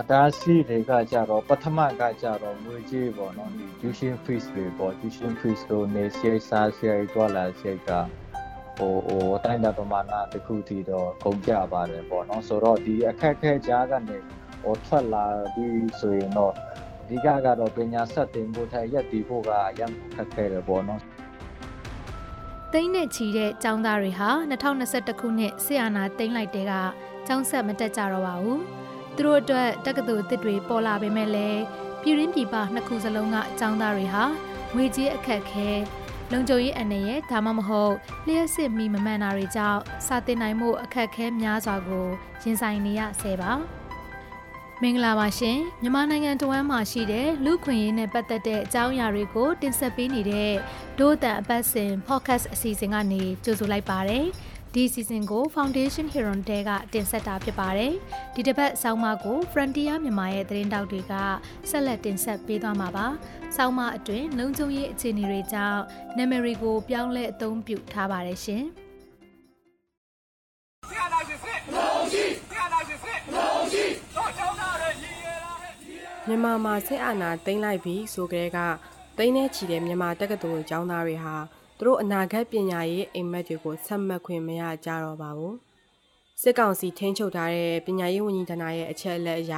အဒါစီတွေကကြတော့ပထမကကြတော့ငွေကြေးပေါ့နော်ဒီ tuition fees တွေပေါ့ tuition fees တို့နေစီစားစီရီတွာလာစီကဟိုဟိုတိုင်းတာပမာဏတစ်ခုတည်းတော့ကုန်ကြပါတယ်ပေါ့နော်ဆိုတော့ဒီအခက်ခဲကြားကနေဟိုထွက်လာပြီးဆိုရင်တော့အဓိကကတော့ပညာဆက်တင်ဖို့ထိုင်ရက်တည်ဖို့ကရမ်းခက်ခဲတယ်ပေါ့နော် သိန်းနဲ့ချီတဲ့ចောင်းသားတွေဟာ2021ခုနှစ်ဆီယနာသိန်းလိုက်တဲ့ကចောင်းဆက်မတက်ကြတော့ပါဘူး။သူတို့အတွက်တက္ကသိုလ်အသစ်တွေပေါ်လာပေမဲ့လည်းပြည်ရင်းပြည်ပနှစ်ခုစလုံးကចောင်းသားတွေဟာငွေကြေးအခက်ခဲလုံခြုံရေးအနေနဲ့ဒါမှမဟုတ်လျှက်စစ်မီမမှန်တာတွေကြောင့်စာတင်နိုင်မှုအခက်ခဲများစွာကိုရင်ဆိုင်နေရဆဲပါ မင်္ဂလာပါရှင်မြန်မာနိုင်ငံတဝမ်းမှာရှိတဲ့လူခွင့်ရေးနဲ့ပတ်သက်တဲ့အကြောင်းအရာတွေကိုတင်ဆက်ပေးနေတဲ့ဒို့တန်အပတ်စဉ် podcast အစီအစဉ်ကနေကြိုဆိုလိုက်ပါတယ်ဒီစီစဉ်ကို Foundation Heron တဲကတင်ဆက်တာဖြစ်ပါတယ်။ဒီတစ်ပတ်ဆောင်းမကို Frontier မြန်မာရဲ့သတင်းတောက်တွေကဆက်လက်တင်ဆက်ပေးသွားမှာပါ။ဆောင်းမအတွင်းလုံခြုံရေးအခြေအနေတွေကြောင့်နာမည်တွေကိုပြောင်းလဲအသုံးပြုထားပါတယ်ရှင်။ မြန်မာမှာစစ်အာဏာသိမ်းလိုက်ပြီးဆိုကြတဲ့ကသိမ်းနေချီတဲ့မြန်မာတက္ကသိုလ်ကျောင်းသားတွေဟာသူတို့အနာဂတ်ပညာရေးအိမ်မက်တွေကိုဆက်မှတ်ခွင့်မရကြတော့ပါဘူးစစ်ကောင်စီထိန်းချုပ်ထားတဲ့ပညာရေးဝန်ကြီးဌာနရဲ့အချက်အလက်အရ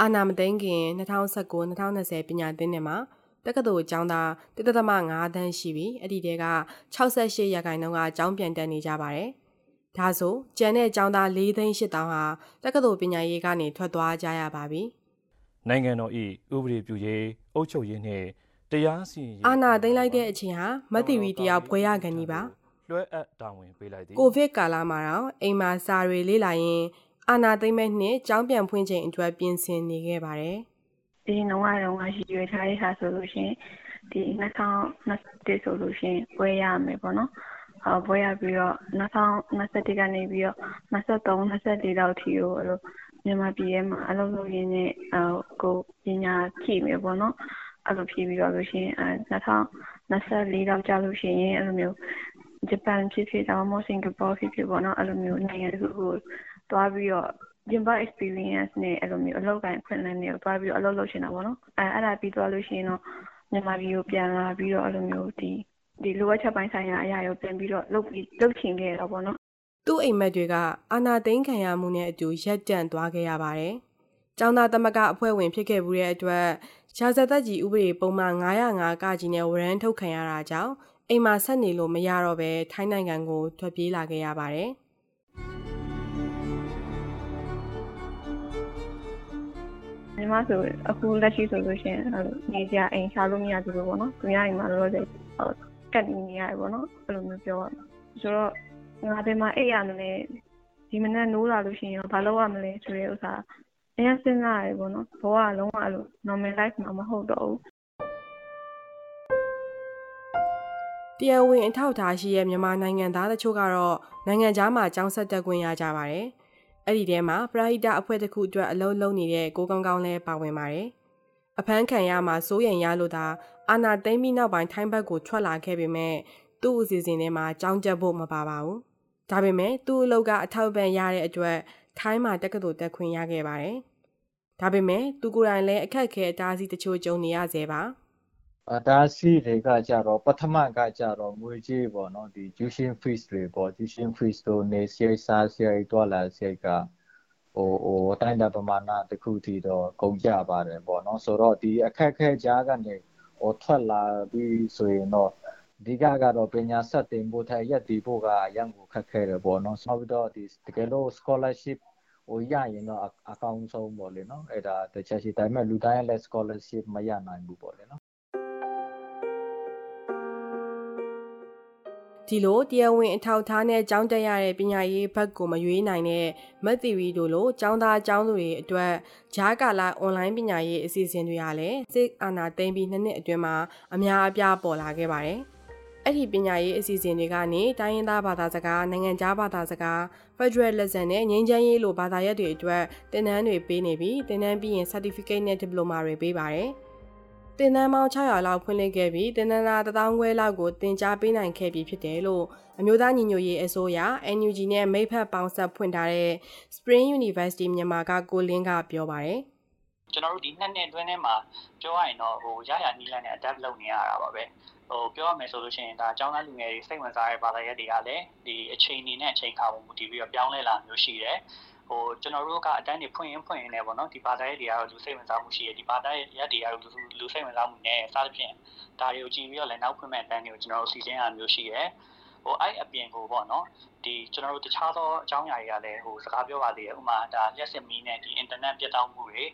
အာဏာမသိမ်းခင်2019-2020ပညာသင်နှစ်မှာတက္ကသိုလ်ကျောင်းသား1.5တန်းရှိပြီးအဲ့ဒီတဲက68ရာခိုင်နှုန်းကကျောင်းပြန်တက်နေကြပါတယ်ဒါဆိုကျန်တဲ့ကျောင်းသား4သိန်း8တောင်းဟာတက္ကသိုလ်ပညာရေးကနေထွက်သွားကြရပါပြီ နိုင်ငံတော်၏ဥပဒေပြုရေးအုပ်ချုပ်ရေးနှင့်တရားစီရင်အာဏာသိမ်းလိုက်တဲ့အချိန်ဟာမတ်တီဗီတရားဘွဲရကန်ကြီးပါလွှဲအပ်တာဝန်ပေးလိုက်သည်ကိုဗစ်ကာလမှာတော့အိမ်မှာစာတွေလေးလာရင်အာဏာသိမ်းမဲ့နှစ်ကျောင်းပြန်ဖွင့်ချိန်အတွက်ပြင်ဆင်နေခဲ့ပါတယ်ဒီနှောင်းကတော့ငါရှိရွေးထားတဲ့ဟာဆိုလို့ရှင်ဒီ2021ဆိုလို့ရှင်ဘွဲရမယ်ပေါ့နော်အဘွဲရပြီးတော့2021ကနေပြီးတော့23 24လောက်ထိကိုအဲ့လို မြန်မာပြည်ထဲမှာအလုပ်လုပ်ရင်းနဲ့ကိုပညာဖြည့်မယ်ပေါ့နော်အဲ့လိုဖြည့်ပြီးတော့လို့ရှိရင်အဲ2024လောက်ကြာလို့ရှိရင်အဲ့လိုမျိုးဂျပန်ဖြစ်ဖြစ်ဒါမှမဟုတ်စင်ကာပူဖြစ်ဖြစ်ပေါ့နော်အဲ့လိုမျိုးနိုင်ငံတစ်ခုကိုသွားပြီးတော့ပြင်ပ experience နဲ့အဲ့လိုမျိုးအလုပ်ကိုင်ခွင့်လန်းတွေကိုသွားပြီးတော့အလုပ်လုပ်ရှင်တာပေါ့နော်အဲအဲ့ဒါပြီးသွားလို့ရှိရင်တော့မြန်မာပြည်ကိုပြန်လာပြီးတော့အဲ့လိုမျိုးဒီဒီလိုအပ်ချက်ပိုင်းဆိုင်ရာအရာကိုပြန်ပြီးတော့လုပ်ပြီးလုပ်ချင်ခဲ့တော့ပေါ့နော် သူ့အိမ်မက်တွေကအာနာသိန်းခံရမှုနဲ့အတူရက်တန့်သွားခဲ့ရပါတယ်။ကျောင်းသားသမဂ္ဂအဖွဲ့ဝင်ဖြစ်ခဲ့မှုတဲ့အတွက်ရာဇသက်ကြီးဥပဒေပုံမှန်905ကကြီးနဲ့ဝရမ်းထုတ်ခံရတာကြောင့်အိမ်မှာဆက်နေလို့မရတော့ပဲထိုင်းနိုင်ငံကိုထွက်ပြေးလာခဲ့ရပါတယ်။ညီမဆိုအခုလက်ရှိဆိုလို့ရှိရင်နေကြအိမ်ရှာလို့မရဘူးပေါ့နော်။သူများအိမ်မှာလောလောဆယ်ကတ်နေရတယ်ပေါ့နော်။အဲ့လိုမျိုးပြောရမှာ။ဆိုတော့ ငါဘယ်မှာအိပ်ရမလဲဒီမနေ့နိုးလာလို့ရှိရင်ဘာလုပ်ရမလဲဆိုတဲ့ဥစ္စာအရင်စဉ်းစားရတယ်ပေါ့နော်ဘဝကလုံးဝအဲ့လို normal life မှာမဟုတ်တော့ဘူးတရားဝင်အထောက်အထားရှိရဲ့မြန်မာနိုင်ငံသားတချို့ကတော့နိုင်ငံသားမှာကျောင်းဆက်တက်ခွင့်ရကြပါတယ်။အဲ့ဒီထဲမှာပရာဟိတအဖွဲ့တစ်ခုအတွက်အလုပ်လုပ်နေတဲ့ကိုကောင်းကောင်းလည်းပါဝင်ပါတယ်။အဖမ်းခံရမှာစိုးရိမ်ရလို့သာအာနာသိမ့်ပြီးနောက်ပိုင်းထိုင်းဘက်ကိုထွက်လာခဲ့ပေမဲ့သူ့အစီအစဉ်ထဲမှာကျောင်းကျက်ဖို့မပါပါဘူး။ ဒါပေမဲ့သူ့အလုပ်ကအထောက်ပံ့ရတဲ့အတွက်ထိုင်းမှာတက္ကသိုလ်တက်ခွင့်ရခဲ့ပါတယ်။ဒါပေမဲ့သူကိုယ်တိုင်လည်းအခက်အခဲအတားအဆီးတချို့ကြုံနေရသေးပါ။အတားအဆီးတွေကကြတော့ပထမကကြတော့ငွေကြေးပေါ့နော်ဒီ tuition fees တွေပေါ့ tuition fees တို့နေစရိတ်စားစရိတ်တွာလာစရိတ်ကဟိုဟိုတိုင်းတာပမာဏတစ်ခုတည်းတော့ကုန်ကြပါတယ်ပေါ့နော်ဆိုတော့ဒီအခက်ခဲကြားကနေဟိုထွက်လာပြီးဆိုရင်တော့ အဓိကကတော့ပညာဆက်တင်ဖို့ထိုင်ရက်တည်ဖို့ကအရန်ကိုခက်ခဲတယ်ပေါ့နော်နောက်ပြီးတော့ဒီတကယ်လို့ scholarship ဟိုရရင်တော့အကောင်းဆုံးပေါ့လေနော်အဲ့ဒါတချက်ရှိဒါပေမဲ့လူတိုင်းလည်း scholarship မရနိုင်ဘူးပေါ့လေနော်ဒီလိုတရားဝင်အထောက်ထားနဲ့ကျောင်းတက်ရတဲ့ပညာရေးဘက်ကိုမရွေးနိုင်တဲ့မက်သီရီတို့လိုကျောင်းသားကျောင်းသူတွေအတွက်ဂျားကာလာအွန်လိုင်းပညာရေးအစီအစဉ်တွေကလည်းစစ်အာဏာသိမ်းပြီးနှစ်နှစ်အတွင်းမှာအများအပြားပေါ်လာခဲ့ပါတယ်။ အဲ့ဒီပညာရေးအစီအစဉ်တွေကနေတိုင်းရင်းသားဘာသာစကားနိုင်ငံခြားဘာသာစကား Federal Lesson နဲ့ငြိမ်းချမ်းရေးလိုဘာသာရပ်တွေအတွက်သင်တန်းတွေပေးနေပြီးသင်တန်းပြီးရင် Certificate နဲ့ Diploma တွေပေးပါတယ်တင်တန်းပေါင်း600လောက်ဖွင့်လှစ်ခဲ့ပြီးတင်တန်းသား1000ခွဲလောက်ကိုတင် जा ပေးနိုင်ခဲ့ပြီးဖြစ်တယ်လို့အမျိုးသားညီညွတ်ရေးအစိုးရ NUG နဲ့မိဖက်ပေါင်းဆက်ဖွင့်ထားတဲ့ Spring University မြန်မာကကိုလင်းကပြောပါတယ်ကျွန်တော်တို့ဒီနှစ်နှစ်အတွင်းထဲမှာပြောရရင်တော့ဟိုရရနီးလန်းနဲ့ adapt လုပ်နေရတာပါပဲ ဟိုပြောရမယ်ဆိုလို့ရှိရင်ဒါအကြောင်းသားလူငယ်တွေစိတ်ဝင်စားတဲ့ဘာသာရပ်တွေကလည်းဒီအချိန်နေနဲ့အချိန်ခါပုံမူတည်ပြီးတော့ပြောင်းလဲလာမျိုးရှိတယ်ဟိုကျွန်တော်တို့ကအတန်းတွေဖွင့်ရင်ဖွင့်ရင်လည်းပေါ့နော်ဒီဘာသာရပ်တွေကတော့လူစိတ်ဝင်စားမှုရှိတယ်ဒီဘာသာရပ်တွေကတော့လူလူစိတ်ဝင်စားမှုနဲ့စသဖြင့်ဒါတွေကိုကြည့်ပြီးတော့လည်းနောက်ဖွင့်မဲ့အတန်းတွေကိုကျွန်တော်တို့စီစဉ်ရမျိုးရှိတယ်ဟိုအဲ့အပြင်ကိုပေါ့နော်ဒီကျွန်တော်တို့တခြားသောအကြောင်းအရာတွေကလည်းဟိုစကားပြောပါသေးတယ်ဥပမာဒါလက်စစ်မီးနဲ့ဒီ internet ပြတ်တောက်မှုတွေ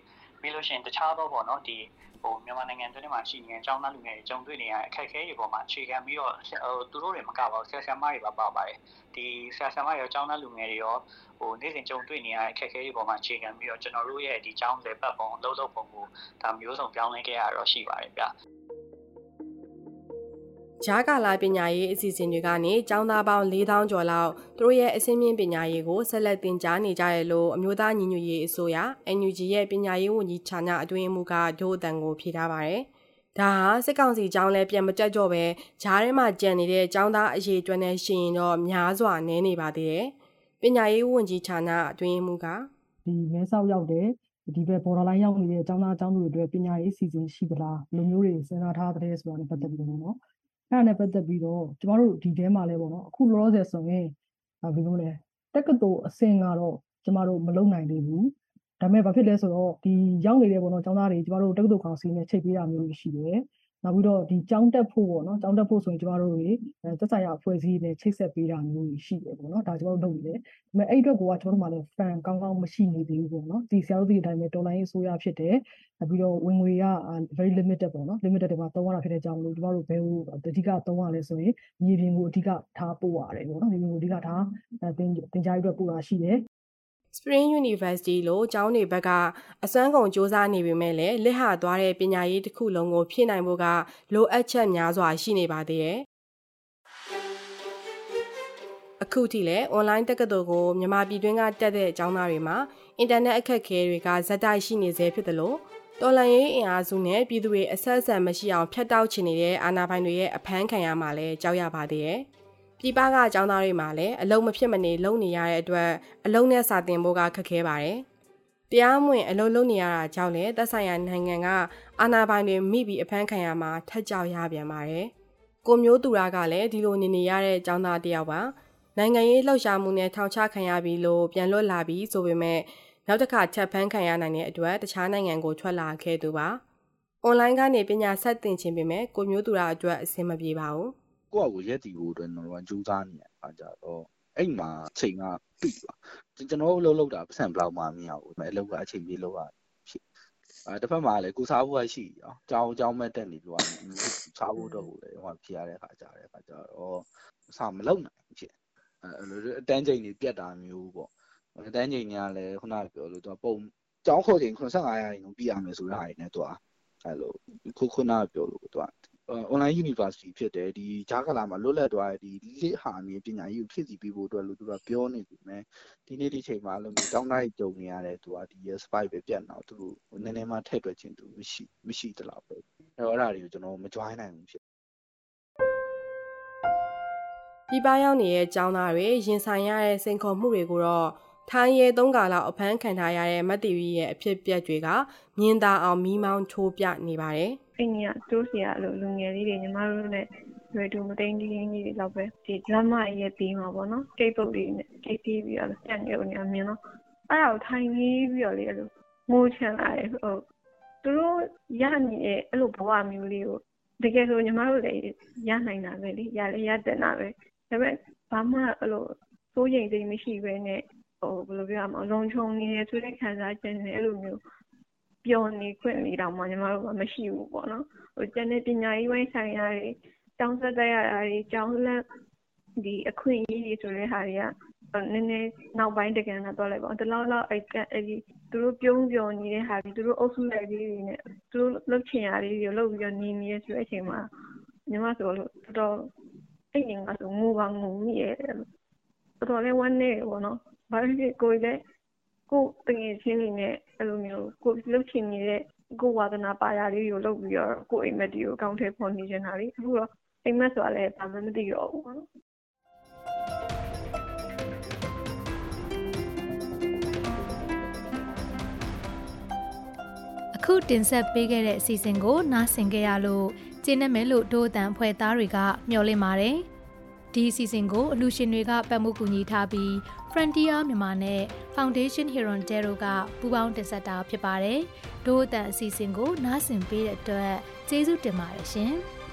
ပြီးလို့ရှိရင်တခြားသောပေါ့နော်ဒီဟိုမြန်မာနိုင်ငံတွင်းမှာရှိနေတဲ့အကြောင်းသားလူငယ်တွေကြုံတွေ့နေရတဲ့အခက်အခဲတွေပေါ်မှာအခြေခံပြီးတော့ဟိုသူတို့တွေမကပါဘူးဆရာဆရာမတွေပါပါပါတယ်ဒီဆရာဆရာမတွေရောအကြောင်းသားလူငယ်တွေရောဟိုနေ့စဉ်ကြုံတွေ့နေရတဲ့အခက်အခဲတွေပေါ်မှာအခြေခံပြီးတော့ကျွန်တော်တို့ရဲ့ဒီအကြောင်းလေပတ်ပုံအလုပ်လုပ်ပုံကိုဒါမျိုးစုံပြောင်းလဲခဲ့ရတော့ရှိပါတယ်ဗျ ဂျားကာလာပညာရေးအစီအစဉ်တွေကနေကျောင်းသားပေါင်း4000ကျော်လောက်သူတို့ရဲ့အစင်းမြင့်ပညာရေးကိုဆက်လက်တင်ကြားနေကြရလို့အမျိုးသားညီညွတ်ရေးအစိုးရ NUG ရဲ့ပညာရေးဝန်ကြီးဌာနအတွင်းမှုကဒို့အတန်ကိုဖြေထားပါတယ်။ဒါဟာစစ်ကောင်စီကျောင်းလဲပြန်မတက်တော့ပဲဂျားထဲမှာကြံနေတဲ့ကျောင်းသားအရေးအတွက်နဲ့ရှင်ရင်တော့များစွာနည်းနေပါသေးတယ်။ပညာရေးဝန်ကြီးဌာနအတွင်းမှုကဒီမဲဆောက်ရောက်တဲ့ဒီဘက် borderline ရောက်နေတဲ့အကြောင်းသားအကြောင်းသူတွေအတွက်ပညာရေးအစီအစဉ်ရှိသလားလူမျိုးတွေစဉ်းစားထားတဲ့ဆိုတာနဲ့ပတ်သက်ပြီးတော့နော် အဲ့ဒါနဲ့ပတ်သက်ပြီးတော့ကျမတို့ဒီထဲမှာလဲပေါ့နော်အခုလောလောဆယ်ဆိုရင်ဘယ်လိုလဲတက္ကသိုလ်အဆင့်ကတော့ကျမတို့မလုံနိုင်သေးဘူးဒါပေမဲ့ဘာဖြစ်လဲဆိုတော့ဒီရောက်နေတဲ့ပေါ့နော်ကျောင်းသားတွေကျမတို့တက္ကသိုလ်ကောင်စီနဲ့ချိတ်ပေးတာမျိုးရှိတယ် နောက်ပြီးတော့ဒီကျောင်းတက်ဖို့ပေါ့နော်ကျောင်းတက်ဖို့ဆိုရင်ကျမတို့တွေသက်ဆိုင်ရာအဖွဲ့အစည်းနဲ့ချိတ်ဆက်ပေးတာမျိုးရှိတယ်ပေါ့နော်ဒါကျမတို့လုပ်နေတယ်ဒါပေမဲ့အဲ့အတွက်ကကျမတို့မှလည်း fan ကောင်းကောင်းမရှိနေသေးဘူးပေါ့နော်ဒီဆရာတို့ဒီအတိုင်းပဲတော်လိုင်းအစိုးရဖြစ်တယ်နောက်ပြီးတော့ဝင်ငွေက very limited ပေါ့နော် limited တွေမှာသုံးရတာဖြစ်တဲ့ကြောင့်မလို့ကျမတို့ဘယ်လိုအဓိကသုံးရလဲဆိုရင်မြေပြင်ကိုအဓိကထားပို့ရတယ်ပေါ့နော်မြေပြင်ကိုအဓိကထားတင်တင်ကြားအတွက်ပို့တာရှိတယ် Spring University လို့ကျောင်းတွေဘက်ကအစွမ်းကုန်စ조사နေပေမဲ့လည်းလက်ဟာသွားတဲ့ပညာရေးတစ်ခုလုံးကိုဖြည့်နိုင်ဖို့ကလိုအပ်ချက်များစွာရှိနေပါသေးတယ်။အခုထိလည်း online တက္ကသိုလ်ကိုမြန်မာပြည်တွင်းကတက်တဲ့အကြောင်းသားတွေမှာအင်တာနက်အခက်အခဲတွေကဇက်တိုက်ရှိနေသေးဖြစ်တယ်လို့တော်လန်ရေးအင်အားစုနဲ့ပြည်သူတွေအဆက်အဆံမရှိအောင်ဖျက်တောက်ချင်နေတဲ့အာဏာပိုင်တွေရဲ့အဖမ်းခံရမှာလဲကြောက်ရပါသေးတယ်။ ပြည်ပကအကြောင်းသားတွေမှာလည်းအလုံးမဖြစ်မနေလုံနေရတဲ့အတွက်အလုံးနဲ့စာတင်ဖို့ကခက်ခဲပါတယ်။တရားမဝင်အလုံးလုံးနေရတာကြောင့်လည်းသက်ဆိုင်ရာနိုင်ငံကအာဏာပိုင်တွေမိပြီးအဖမ်းခံရမှာထက်ကြောက်ရပြန်ပါတယ်။ကိုမျိုးသူရကလည်းဒီလိုနေနေရတဲ့အကြောင်းသားတယောက်ပါ။နိုင်ငံရေးလှုပ်ရှားမှုနဲ့ထောင်ချခံရပြီးလို့ပြန်လွတ်လာပြီးဆိုပေမဲ့နောက်တစ်ခါချက်ဖမ်းခံရနိုင်တဲ့အတွက်တခြားနိုင်ငံကိုထွက်လာခဲ့သူပါ။ online ကနေပညာဆက်သင်ခြင်းပေမဲ့ကိုမျိုးသူရအတွက်အဆင်မပြေပါဘူး။ ကိုယ့်အကိုရက်တည်ဖို့အတွက်ကျွန်တော်တို့ကကြိုးစားနေရတာကြတော့အဲ့မှာအချိန်ကပြည့်သွားကျွန်တော်တို့လှုပ်လှုပ်တာပတ်စံဘလောက်မှမရဘူးအလုပ်ကအချိန်ပြေလောက်ရဖြစ်အဲတစ်ဖက်မှာလည်းကိုစားဖို့ကရှိရောကြောင်းကြောင်းမဲ့တက်နေလို့ကစားဖို့တော့ကိုလည်းဟိုဖြစ်ရတဲ့ခါကြတဲ့ခါကြတော့အစမလုံနိုင်ဖြစ်အဲလိုအတန်းချိန်တွေပြတ်တာမျိုးပေါ့အတန်းချိန်တွေကလည်းခုနပြောလို့သူကပုံကြောင်းခေါ်ချိန်85ရာခိုင်နှုန်းပြရမယ်ဆိုတဲ့ဟာတွေနဲ့သူကအဲလိုခုခုနပြောလို့သူက online university ဖြစ်တယ်ဒီဂျားကလာမှာလွတ်လပ်သွားတဲ့ဒီလစ်ဟာနေပညာရေးကိုဖြစ်စီပြီးဖို့အတွက်လို့သူကပြောနေပြီမယ်ဒီနေ့ဒီချိန်မှာလို့တောင်းတိုင်းကြုံနေရတဲ့သူကဒီ spike ပဲပြတ်တော့သူနည်းနည်းမှထည့်တွက်ခြင်းသူမရှိမရှိတလောက်ပဲအဲတော့အဲ့ဒါတွေကိုကျွန်တော်မ join နိုင်ဘူးဖြစ်ပြပရောက်နေတဲ့ចောင်းသားတွေရင်ဆိုင်ရတဲ့စိန်ခေါ်မှုတွေကိုတော့ ထိုင်းရဲသုံးကာလောက်အဖမ်းခံထားရတဲ့မတ်တီဗီရဲ့အဖြစ်ပြက်တွေကမြင်သာအောင်မီးမောင်းထိုးပြနေပါတယ်။အဲ့ညတိုးစီရလို့လူငယ်လေးတွေညီမတို့နဲ့ရွယ်တူမသိန်းကြီးကြီးတွေလောက်ပဲဒီ drama ရဲ့ပြီးမှာပေါ့နော်။ Facebook တွေနဲ့ KT ပြီးတော့ပြန်ရုံနေမြင်တော့အဲ့ဒါကိုထိုင်ပြီးပြီးတော့လေအဲ့လိုငိုချင်လာတယ်ဟိုသူတို့ရနေတဲ့အဲ့လိုဘဝမျိုးလေးကိုတကယ်ဆိုညီမတို့လည်းရနိုင်တာပဲလေရလေရတဲ့နာပဲဒါပေမဲ့ဘာမှအဲ့လိုစိုးရိမ်စိတ်မရှိဘဲနဲ့ ဟိုဘယ်လိုပြောရမလဲလုံခြုံနေရဆိုတဲ့ခံစားချက်နဲ့အဲ့လိုမျိုးပျော်နေခွင့်လေးတောင်မှညီမတို့ကမရှိဘူးပေါ့နော်ဟိုကျန်တဲ့ပညာရေးပိုင်းဆိုင်ရာတွေတောင်းဆက်တဲ့ရတာတွေကျောင်းလက်ဒီအခွင့်အရေးတွေဆိုတဲ့ဟာတွေကနည်းနည်းနောက်ပိုင်းတကယ်တော့တော့လိုက်ပါဒီလောက်လောက်အဲ့အဲ့ဒီသူတို့ပြုံးပြောနေတဲ့ဟာပြီးသူတို့အုပ်စုလိုက်လေးတွေနဲ့သူတို့လှုပ်ချင်ရလေးတွေလှုပ်ပြီးတော့နေနေရဆိုတဲ့အချိန်မှာညီမဆိုလို့တော်တော်အဲ့ဒီငါဆိုငိုပါငိုမိရဲ့တော်တော်လေးဝမ်းနေပေါ့နော် ဘာဖြစ်ဖြစ်ကိုယ်လည်းကိုယ်တငယ်ချင်းတွေနဲ့အဲ့လိုမျိုးကိုယ်လှုပ်ချင်နေတဲ့ကိုယ်ဝါသနာပါရလေးကိုလုပ်ပြီးတော့ကိုယ်အိမ်မက်တီကိုအကောင့်ထဲပေါ်နေနေတာလေအခုတော့အိမ်မက်ဆိုတာလည်းဘာမှမသိတော့ဘူးပေါ့နော်အခုတင်ဆက်ပေးခဲ့တဲ့အစီအစဉ်ကိုနားဆင်ကြရလို့ကျင်းနေမယ်လို့ဒို့အတန်ဖွဲ့သားတွေကမျှော်လင့်ပါတယ်။ ဒီအစီအစဉ်ကိုအလူရှင်တွေကပတ်မှုကူညီထားပြီး Frontier မြန်မာနဲ့ Foundation Heron Dero ကပူးပေါင်းတင်ဆက်တာဖြစ်ပါတယ်။ဒို့အတန်အစီအစဉ်ကိုနားဆင်ပေးတဲ့အတွက်ကျေးဇူးတင်ပါတယ်ရှင်။